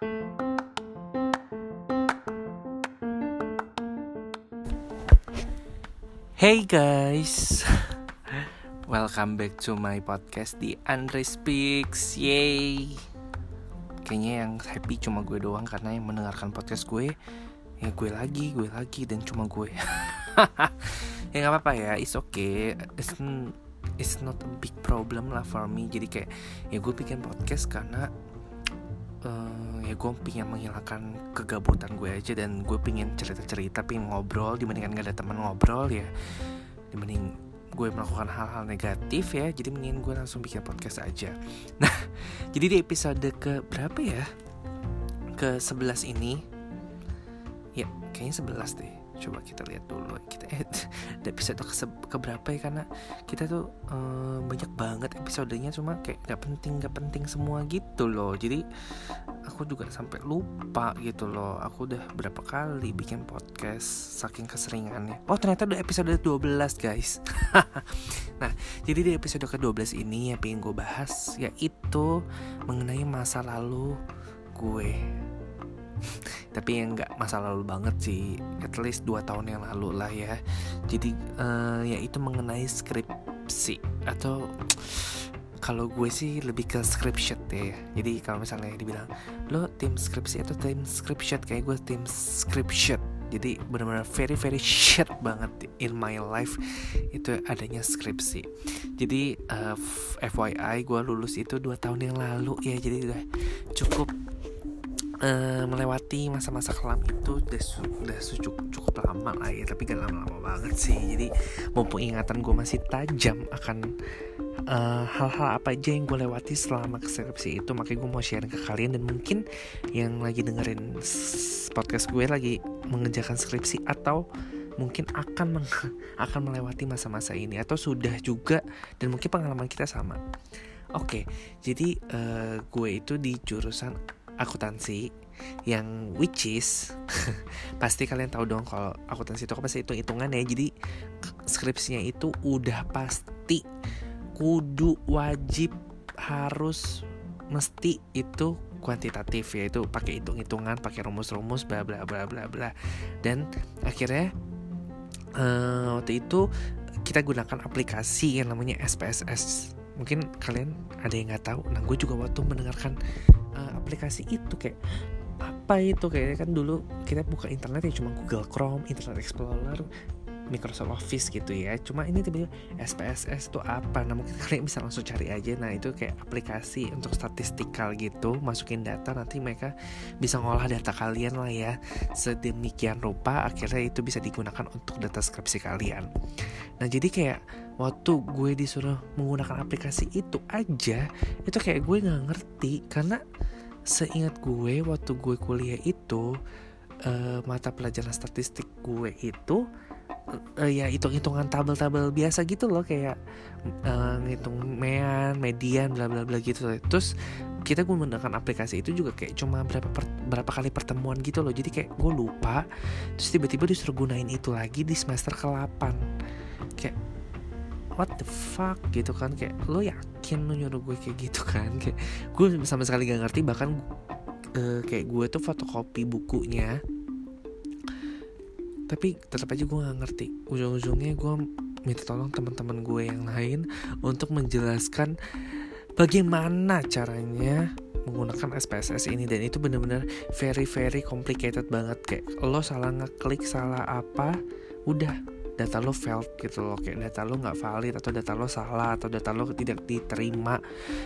Hey guys, welcome back to my podcast di Andre Speaks. Yay! Kayaknya yang happy cuma gue doang karena yang mendengarkan podcast gue ya gue lagi, gue lagi dan cuma gue. ya nggak apa-apa ya, it's okay. It's, it's not a big problem lah for me. Jadi kayak ya gue bikin podcast karena uh, ya gue pengen menghilangkan kegabutan gue aja dan gue pengen cerita-cerita pengen ngobrol dibandingkan gak ada teman ngobrol ya. Dibanding gue melakukan hal-hal negatif ya jadi mendingan gue langsung bikin podcast aja. Nah jadi di episode ke berapa ya? Ke 11 ini. Ya kayaknya 11 deh coba kita lihat dulu. Kita eh episode ke, ke berapa ya? Karena kita tuh um, banyak banget episodenya cuma kayak gak penting gak penting semua gitu loh. Jadi aku juga sampai lupa gitu loh. Aku udah berapa kali bikin podcast saking keseringannya. Oh ternyata udah episode 12 guys. Nah jadi di episode ke 12 ini yang pengen gue bahas yaitu mengenai masa lalu gue tapi yang nggak masa lalu banget sih at least dua tahun yang lalu lah ya. Jadi uh, ya itu mengenai skripsi atau kalau gue sih lebih ke scription ya. Jadi kalau misalnya dibilang lo tim skripsi atau tim scription kayak gue tim scription jadi benar-benar very very shit banget in my life itu adanya skripsi. Jadi uh, eh, FYI gue lulus itu dua tahun yang lalu ya. Jadi udah cukup uh, melewati masa-masa kelam itu udah, udah cukup cukup lama lah ya tapi gak lama-lama banget sih jadi mumpung ingatan gue masih tajam akan eh, hal-hal uh, apa aja yang gue lewati selama skripsi itu makanya gue mau share ke kalian dan mungkin yang lagi dengerin podcast gue lagi mengerjakan skripsi atau mungkin akan akan melewati masa-masa ini atau sudah juga dan mungkin pengalaman kita sama. Oke, okay, jadi uh, gue itu di jurusan akuntansi yang which is pasti kalian tahu dong kalau akuntansi itu pasti hitung hitungan ya jadi skripsinya itu udah pasti kudu wajib harus mesti itu kuantitatif ya itu pakai hitung hitungan pakai rumus rumus bla bla bla bla bla. Dan akhirnya uh, waktu itu kita gunakan aplikasi yang namanya SPSS mungkin kalian ada yang nggak tahu? Nah gue juga waktu mendengarkan aplikasi itu kayak apa itu kayak kan dulu kita buka internet ya cuma Google Chrome, Internet Explorer, Microsoft Office gitu ya. Cuma ini tiba-tiba SPSS itu apa? Nah mungkin kalian bisa langsung cari aja. Nah itu kayak aplikasi untuk statistikal gitu. Masukin data nanti mereka bisa ngolah data kalian lah ya. Sedemikian rupa akhirnya itu bisa digunakan untuk data skripsi kalian. Nah jadi kayak waktu gue disuruh menggunakan aplikasi itu aja itu kayak gue nggak ngerti karena seingat gue waktu gue kuliah itu uh, mata pelajaran statistik gue itu uh, ya hitung-hitungan tabel-tabel biasa gitu loh kayak uh, ngitung mean, median, bla bla bla gitu. Terus kita menggunakan aplikasi itu juga kayak cuma berapa per, berapa kali pertemuan gitu loh. Jadi kayak gue lupa. Terus tiba-tiba disuruh gunain itu lagi di semester ke-8. Kayak what the fuck gitu kan. Kayak lo yakin lo nyuruh gue kayak gitu kan? Kayak gue sama sekali gak ngerti. Bahkan uh, kayak gue tuh fotokopi bukunya. Tapi tetap aja gue nggak ngerti. Ujung-ujungnya gue minta tolong teman-teman gue yang lain untuk menjelaskan bagaimana caranya menggunakan SPSS ini. Dan itu bener-bener very very complicated banget. Kayak lo salah ngeklik salah apa udah data lo failed gitu loh kayak data lo nggak valid atau data lo salah atau data lo tidak diterima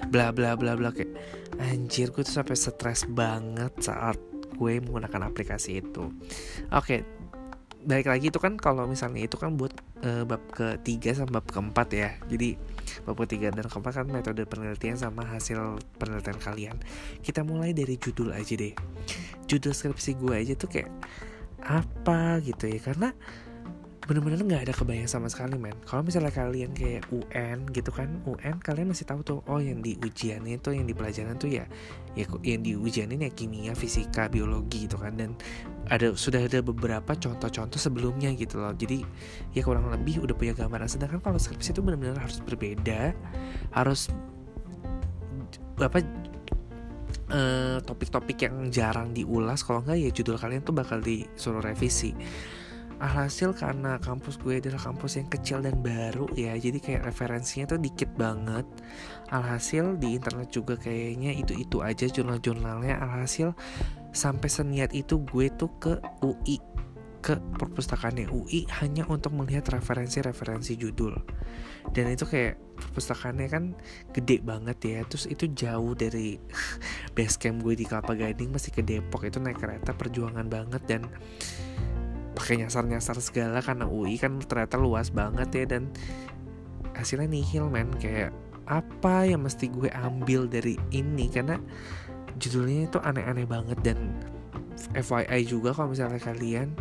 bla bla bla bla kayak anjir gue tuh sampai stres banget saat gue menggunakan aplikasi itu. Oke okay, balik lagi itu kan kalau misalnya itu kan buat uh, bab ketiga sama bab keempat ya. Jadi bab ketiga dan keempat kan metode penelitian sama hasil penelitian kalian. Kita mulai dari judul aja deh. Judul skripsi gue aja tuh kayak apa gitu ya karena bener-bener nggak ada kebayang sama sekali men. Kalau misalnya kalian kayak UN gitu kan UN kalian masih tahu tuh oh yang di ujian itu yang di pelajaran tuh ya ya yang di ujian ya kimia fisika biologi gitu kan. Dan ada sudah ada beberapa contoh-contoh sebelumnya gitu loh. Jadi ya kurang lebih udah punya gambaran. Sedangkan kalau skripsi itu benar-benar harus berbeda harus apa uh, topik-topik yang jarang diulas. Kalau nggak ya judul kalian tuh bakal disuruh revisi alhasil karena kampus gue adalah kampus yang kecil dan baru ya jadi kayak referensinya tuh dikit banget. Alhasil di internet juga kayaknya itu-itu aja jurnal-jurnalnya. Alhasil sampai seniat itu gue tuh ke UI ke perpustakaan UI hanya untuk melihat referensi-referensi judul. Dan itu kayak perpustakaannya kan gede banget ya terus itu jauh dari base camp gue di Kelapa Gading masih ke Depok. Itu naik kereta perjuangan banget dan pakai nyasar-nyasar segala karena UI kan ternyata luas banget ya dan hasilnya nihil men. Kayak apa yang mesti gue ambil dari ini? Karena judulnya itu aneh-aneh banget dan FYI juga kalau misalnya kalian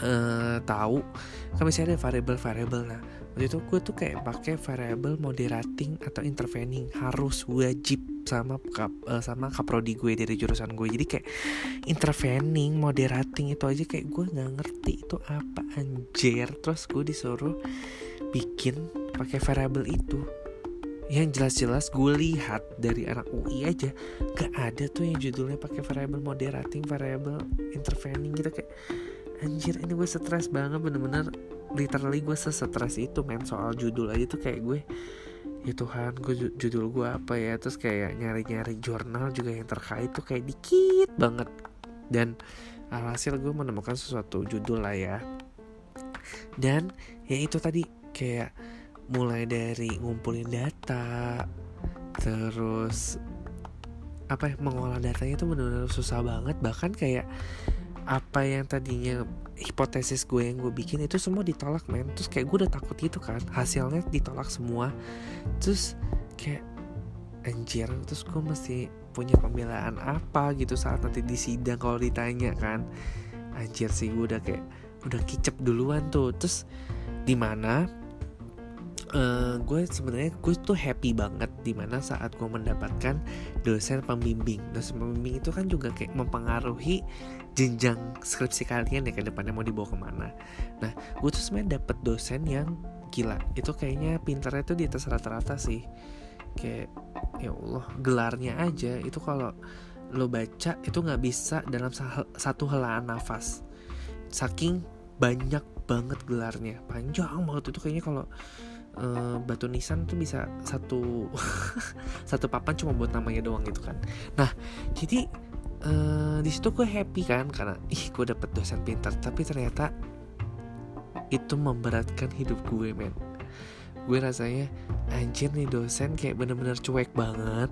uh, tahu kan misalnya ada variable-variable nah waktu itu gue tuh kayak pakai variable moderating atau intervening. Harus wajib sama kap, uh, sama kaprodi gue dari jurusan gue. Jadi kayak intervening moderating itu aja kayak gue nggak ngerti itu apa anjir. Terus gue disuruh bikin pakai variable itu. Yang jelas-jelas gue lihat dari anak UI aja gak ada tuh yang judulnya pakai variable moderating variable intervening. Gitu kayak anjir ini gue stres banget bener-bener literally gue sesetres itu men. Soal judul aja tuh kayak gue ya Tuhan gue judul gue apa ya? Terus kayak nyari-nyari jurnal juga yang terkait tuh kayak dikit banget. Dan alhasil gue menemukan sesuatu judul lah ya. Dan ya itu tadi kayak mulai dari ngumpulin data terus apa ya mengolah datanya itu benar-benar susah banget. Bahkan kayak apa yang tadinya hipotesis gue yang gue bikin itu semua ditolak men. Terus kayak gue udah takut gitu kan hasilnya ditolak semua. Terus kayak anjir terus gue mesti punya pembelaan apa gitu saat nanti di sidang kalau ditanya kan. Anjir sih gue udah kayak udah kicep duluan tuh. Terus di mana uh, gue sebenarnya gue tuh happy banget di mana saat gue mendapatkan dosen pembimbing. Dosen pembimbing itu kan juga kayak mempengaruhi jenjang skripsi kalian ya ke depannya mau dibawa ke mana. Nah gue tuh sebenarnya dapet dosen yang gila. Itu kayaknya pinternya tuh di atas rata-rata sih. Kayak ya Allah gelarnya aja. Itu kalau lo baca itu nggak bisa dalam satu helaan nafas. Saking banyak banget gelarnya. Panjang banget. Itu kayaknya kalau uh, batu nisan tuh bisa satu satu papan cuma buat namanya doang gitu kan. Nah jadi uh, di situ gue happy kan karena ih gue dapet dosen pintar tapi ternyata itu memberatkan hidup gue men. Gue rasanya anjir nih dosen kayak bener-bener cuek banget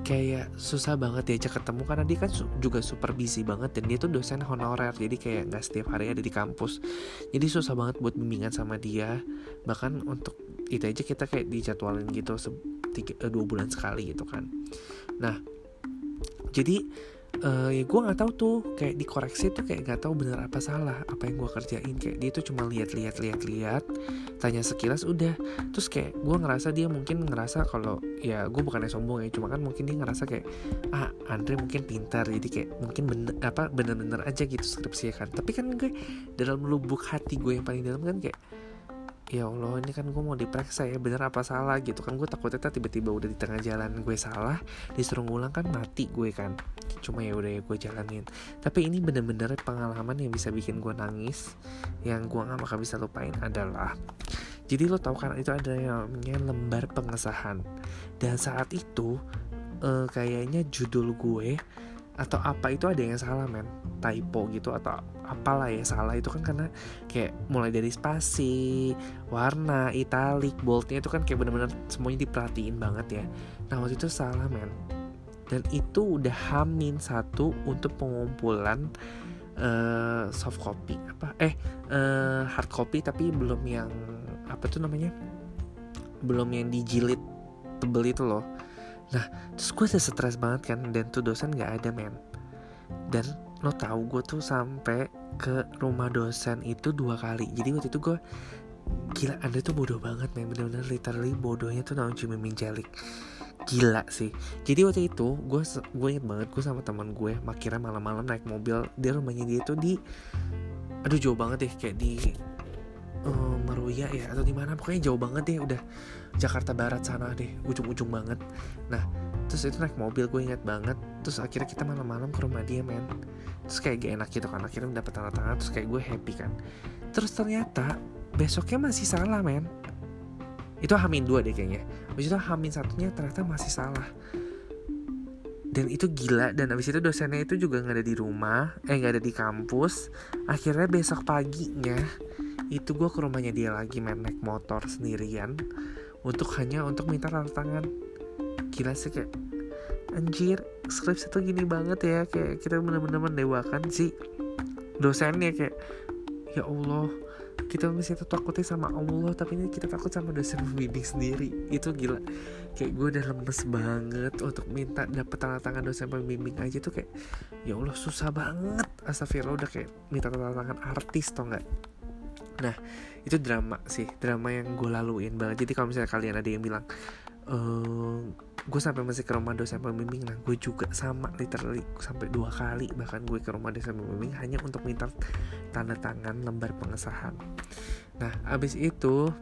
kayak susah banget diajak ketemu karena dia kan juga super busy banget dan dia tuh dosen honorer jadi kayak nggak setiap hari ada di kampus. Jadi susah banget buat bimbingan sama dia. Bahkan untuk itu aja kita kayak dijadwalin gitu tiga, eh, dua bulan sekali gitu kan. Nah jadi uh, ya gue nggak tahu tuh kayak dikoreksi tuh kayak nggak tahu bener apa salah apa yang gue kerjain. Kayak dia tuh cuma lihat lihat lihat lihat tanya sekilas udah. Terus kayak gue ngerasa dia mungkin ngerasa kalau ya gue bukannya sombong ya cuma kan mungkin dia ngerasa kayak ah Andre mungkin pintar jadi kayak mungkin bener apa bener-bener aja gitu skripsi kan. Tapi kan gue dalam lubuk hati gue yang paling dalam kan kayak ya Allah ini kan gue mau diperiksa ya bener apa salah? Gitu kan gue takutnya tiba-tiba udah di tengah jalan gue salah disuruh ngulang kan mati gue kan. Cuma ya udah ya gue jalanin. Tapi ini bener-bener pengalaman yang bisa bikin gue nangis yang gue gak bakal bisa lupain adalah jadi lo tau kan itu ada yang namanya lembar pengesahan. Dan saat itu uh, kayaknya judul gue atau apa itu ada yang salah men? Typo gitu atau apalah ya salah itu kan karena kayak mulai dari spasi warna italik boldnya itu kan kayak bener-bener semuanya diperhatiin banget ya. Nah waktu itu salah men. Dan itu udah hamin satu untuk pengumpulan uh, soft copy apa? Eh uh, hard copy tapi belum yang apa tuh namanya? Belum yang dijilid tebel itu loh. Nah terus gue udah stres banget kan Dan tuh dosen gak ada men. Dan lo tau gue tuh sampai ke rumah dosen itu dua kali. Jadi waktu itu gue Gila anda tuh bodoh banget men. Bener-bener literally bodohnya tuh cuma Mimin Jalik Gila sih. Jadi waktu itu gue gue inget banget Gue sama teman gue Makira malam-malam naik mobil. Dia rumahnya dia tuh di Aduh jauh banget deh Kayak di uh, Meruya ya atau di mana. Pokoknya jauh banget deh udah Jakarta Barat sana deh ujung-ujung banget. Nah terus itu naik mobil gue ingat banget. Terus akhirnya kita malam-malam ke rumah dia men. Terus kayak gak enak gitu kan akhirnya mendapat tanda tangan terus kayak gue happy kan. Terus ternyata besoknya masih salah men. Itu hamin dua deh kayaknya. Habis itu hamin satunya ternyata masih salah. Dan itu gila dan abis itu dosennya itu juga nggak ada di rumah eh nggak ada di kampus. Akhirnya besok paginya itu gue ke rumahnya dia lagi main naik motor sendirian. Untuk hanya untuk minta tanda tangan gila sih kayak anjir skripsi tuh gini banget ya kayak kita bener-bener mendewakan sih dosennya kayak ya Allah kita masih takutnya sama Allah tapi ini kita takut sama dosen pembimbing sendiri. Itu gila. Kayak gue udah lemes banget untuk minta dapet tanda tangan dosen pembimbing aja tuh kayak ya Allah susah banget. Astagfirullah udah kayak minta tanda tangan artis tau nggak? Nah itu drama sih drama yang gue laluin banget. Jadi kalau misalnya kalian ada yang bilang ehm, gue sampai masih ke rumah dosen pembimbing nah gue juga sama literally sampai dua kali bahkan gue ke rumah dosen pembimbing hanya untuk minta tanda tangan lembar pengesahan. Nah abis itu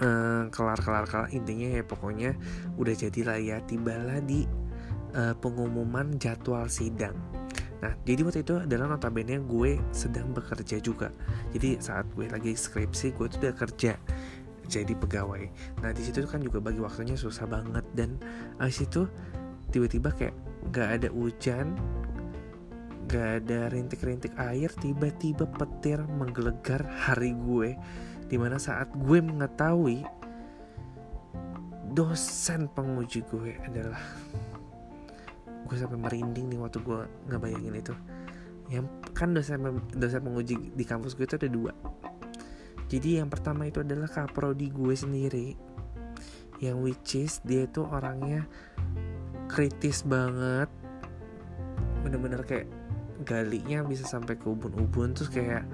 uh, kelar kelar kelar intinya ya pokoknya udah jadilah ya tibalah di uh, pengumuman jadwal sidang. Nah, jadi waktu itu adalah notabene gue sedang bekerja juga. Jadi saat gue lagi skripsi, gue tuh udah kerja jadi pegawai. Nah di situ kan juga bagi waktunya susah banget. Dan abis itu tiba-tiba kayak nggak ada hujan nggak ada rintik-rintik air tiba-tiba petir menggelegar hari gue. Di mana saat gue mengetahui dosen penguji gue adalah gue sampai merinding nih waktu gue ngebayangin itu. Yang kan dosen dosen penguji di kampus gue itu ada dua jadi yang pertama itu adalah kaprodi gue sendiri. Yang which is dia itu orangnya kritis banget. Bener-bener kayak galinya bisa sampai ke ubun-ubun terus kayak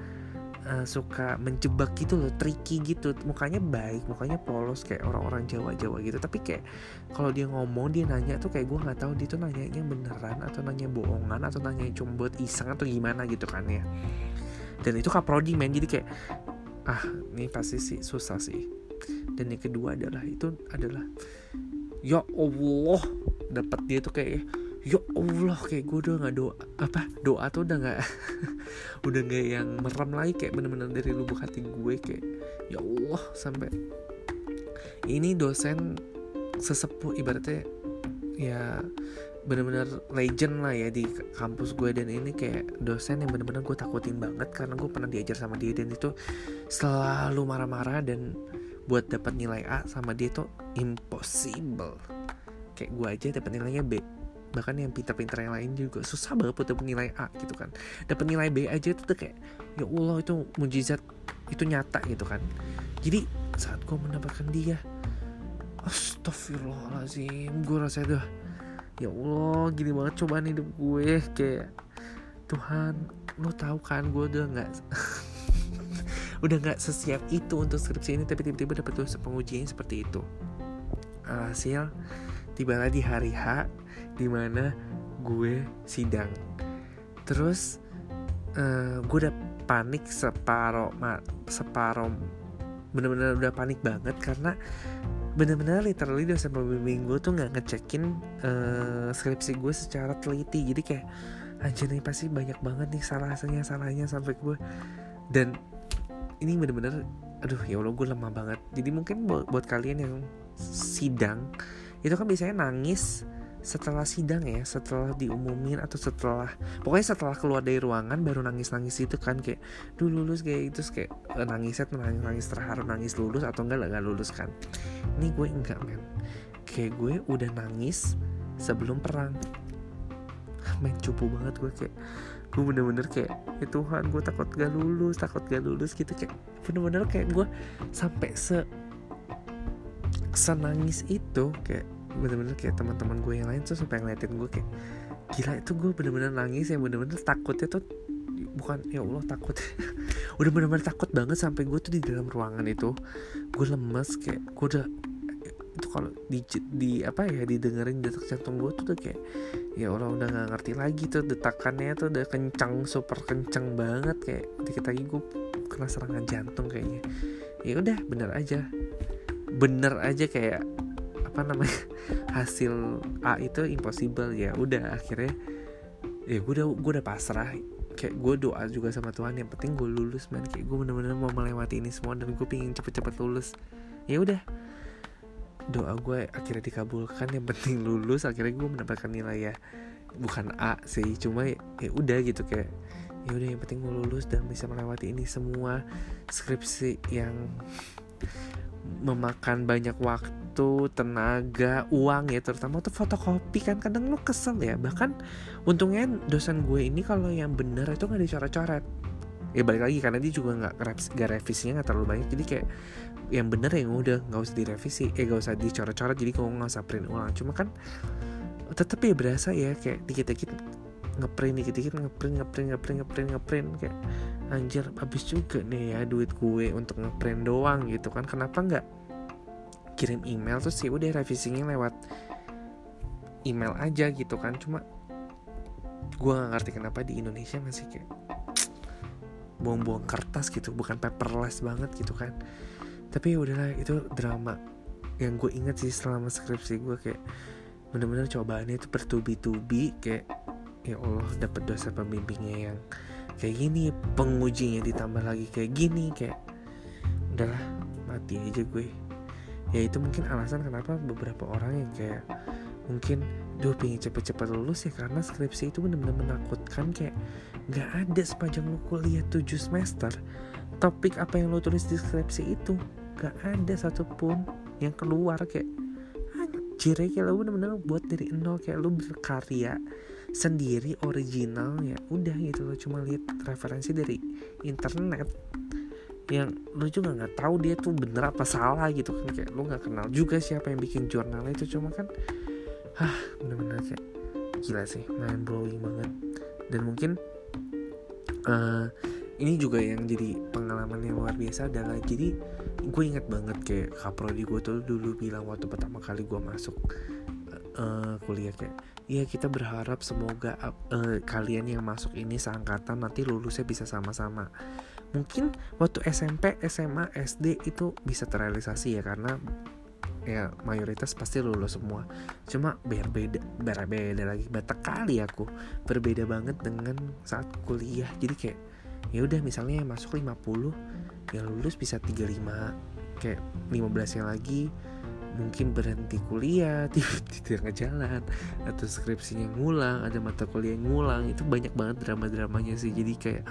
uh, suka menjebak gitu loh tricky gitu. Mukanya baik mukanya polos kayak orang-orang Jawa-Jawa gitu. Tapi kayak kalau dia ngomong dia nanya tuh kayak gue nggak tahu dia tuh nanyanya beneran atau nanya bohongan atau nanya cuma buat iseng atau gimana gitu kan ya. Dan itu kaprodi men. Jadi kayak ah ini pasti sih susah sih. Dan yang kedua adalah itu adalah ya Allah dapat dia tuh kayak ya Allah kayak gue udah nggak doa apa doa tuh udah nggak udah nggak yang merem lagi kayak bener-bener dari lubuk hati gue kayak ya Allah sampai ini dosen sesepuh ibaratnya ya bener-bener legend lah ya di kampus gue dan ini kayak dosen yang bener-bener gue takutin banget karena gue pernah diajar sama dia dan itu selalu marah-marah dan buat dapat nilai A sama dia tuh impossible. Kayak gue aja dapat nilainya B bahkan yang pinter-pinter yang lain juga. Susah banget buat dapat nilai A gitu kan. Dapat nilai B aja itu tuh kayak ya Allah itu mujizat itu nyata gitu kan. Jadi saat gue mendapatkan dia Astagfirullahaladzim Gue rasa tuh ya Allah gini banget cobaan hidup gue kayak Tuhan lo tahu kan gue udah nggak udah nggak sesiap itu untuk skripsi ini tapi tiba-tiba dapat tuh pengujian seperti itu. Hasil tibalah di hari H di mana gue sidang. Terus uh, gue udah panik separo separo bener-bener udah panik banget karena bener-bener literally dosen pembimbing gue tuh nggak ngecekin uh, skripsi gue secara teliti. Jadi kayak anjir nih pasti banyak banget nih salahnya salahnya sampai gue dan ini bener-bener aduh ya allah gue lemah banget. Jadi mungkin buat, buat kalian yang sidang itu kan biasanya nangis setelah sidang ya setelah diumumin atau setelah pokoknya setelah keluar dari ruangan baru nangis nangis itu kan kayak dulu lulus kayak itu kayak eh, nangisnya tuh nangis nangis terharu nangis lulus atau enggak nggak lulus kan. Ini gue enggak men. Kayak gue udah nangis sebelum perang. Main cupu banget gue kayak gue bener-bener kayak ya Tuhan gue takut gak lulus takut gak lulus gitu kayak bener-bener kayak gue sampai se senangis itu kayak bener-bener kayak teman-teman gue yang lain tuh sampai ngeliatin gue kayak gila itu gue bener-bener nangis yang bener-bener takutnya tuh bukan ya Allah takut. Udah bener-bener takut banget sampai gue tuh di dalam ruangan itu gue lemes kayak gue udah itu kalau di, di apa ya didengerin detak jantung gue tuh udah kayak ya Allah udah nggak ngerti lagi tuh detakannya tuh udah kencang super kencang banget kayak dikit lagi gue kena serangan jantung kayaknya. Ya udah bener aja. Bener aja kayak apa namanya hasil A itu impossible. Ya udah akhirnya ya gue udah gue udah pasrah. Kayak gue doa juga sama Tuhan yang penting gue lulus man. Kayak gue bener-bener mau melewati ini semua dan gue pengen cepet-cepet lulus. Ya udah. Doa gue akhirnya dikabulkan yang penting lulus. Akhirnya gue mendapatkan nilai ya bukan A sih cuma ya, ya udah gitu kayak ya udah yang penting gue lulus dan bisa melewati ini semua. Skripsi yang memakan banyak waktu, tenaga, uang ya terutama tuh fotokopi kan kadang lu kesel ya. Bahkan untungnya dosen gue ini kalau yang bener itu nggak dicoret-coret. Ya balik lagi karena dia juga nggak nggak revisinya nggak terlalu banyak jadi kayak yang bener yang udah nggak usah direvisi eh nggak usah dicoret-coret jadi kalau nggak usah print ulang. Cuma kan tetep ya berasa ya kayak dikit-dikit ngeprint dikit-dikit ngeprint ngeprint ngeprint ngeprint ngeprint kayak anjir habis juga nih ya duit gue untuk ngeprint doang gitu kan. Kenapa nggak kirim email terus sih ya udah revisinya lewat email aja gitu kan. Cuma gue gak ngerti kenapa di Indonesia masih kayak buang-buang kertas gitu bukan paperless banget gitu kan. Tapi ya udahlah itu drama yang gue inget sih selama skripsi gue kayak bener-bener cobaannya itu bertubi-tubi kayak ya Allah dapat dosa pembimbingnya yang kayak gini pengujinya ditambah lagi kayak gini kayak udahlah mati aja gue ya itu mungkin alasan kenapa beberapa orang yang kayak mungkin duh pengen cepet-cepet lulus ya karena skripsi itu benar-benar menakutkan kayak nggak ada sepanjang lu kuliah 7 semester topik apa yang lo tulis di skripsi itu nggak ada satupun yang keluar kayak anjir ya kayak lo bener-bener buat dari nol kayak lo berkarya sendiri original ya udah gitu lo cuma lihat referensi dari internet yang lo juga nggak tahu dia tuh bener apa salah gitu kan. Kayak lo nggak kenal juga siapa yang bikin jurnal itu. Cuma kan ah bener-bener kayak gila sih mind blowing banget. Dan mungkin uh, ini juga yang jadi pengalaman yang luar biasa adalah jadi gue inget banget kayak kaprodi gue tuh dulu bilang waktu pertama kali gue masuk uh, kuliah kayak Iya kita berharap semoga uh, kalian yang masuk ini seangkatan nanti lulusnya bisa sama-sama. Mungkin waktu SMP, SMA, SD itu bisa terrealisasi ya karena ya mayoritas pasti lulus semua. Cuma berbeda, berbeda lagi. Bata kali aku berbeda banget dengan saat kuliah. Jadi kayak ya udah misalnya yang masuk 50 yang lulus bisa 35 kayak 15 yang lagi mungkin berhenti kuliah di, tengah jalan atau skripsinya ngulang ada mata kuliah yang ngulang itu banyak banget drama dramanya sih jadi kayak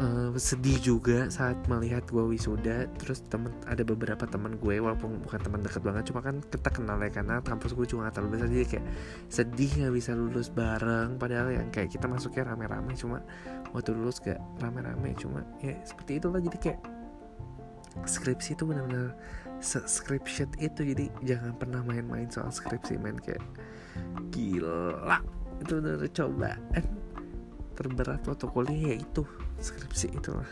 uh, sedih juga saat melihat gue wisuda terus temen ada beberapa teman gue walaupun bukan teman dekat banget cuma kan kita kenal ya karena kampus gue cuma terlalu besar jadi kayak sedih nggak bisa lulus bareng padahal yang kayak kita masuknya rame-rame cuma waktu lulus gak rame-rame cuma ya seperti itulah jadi kayak skripsi itu benar-benar subscription itu jadi jangan pernah main-main soal skripsi main kayak gila itu udah cobaan terberat waktu kuliah ya itu skripsi itulah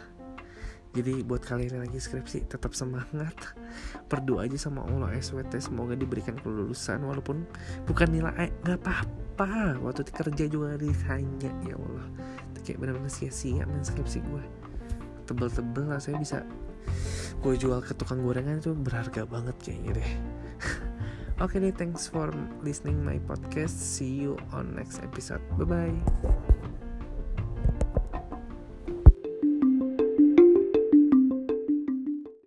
jadi buat kalian yang lagi skripsi tetap semangat berdoa aja sama Allah SWT semoga diberikan kelulusan walaupun bukan nilai nggak apa-apa waktu kerja juga ditanya ya Allah itu kayak benar-benar sia-sia main skripsi gue tebel-tebel lah saya bisa gue jual ke tukang gorengan itu berharga banget kayaknya deh Oke okay deh, thanks for listening my podcast. See you on next episode. Bye bye.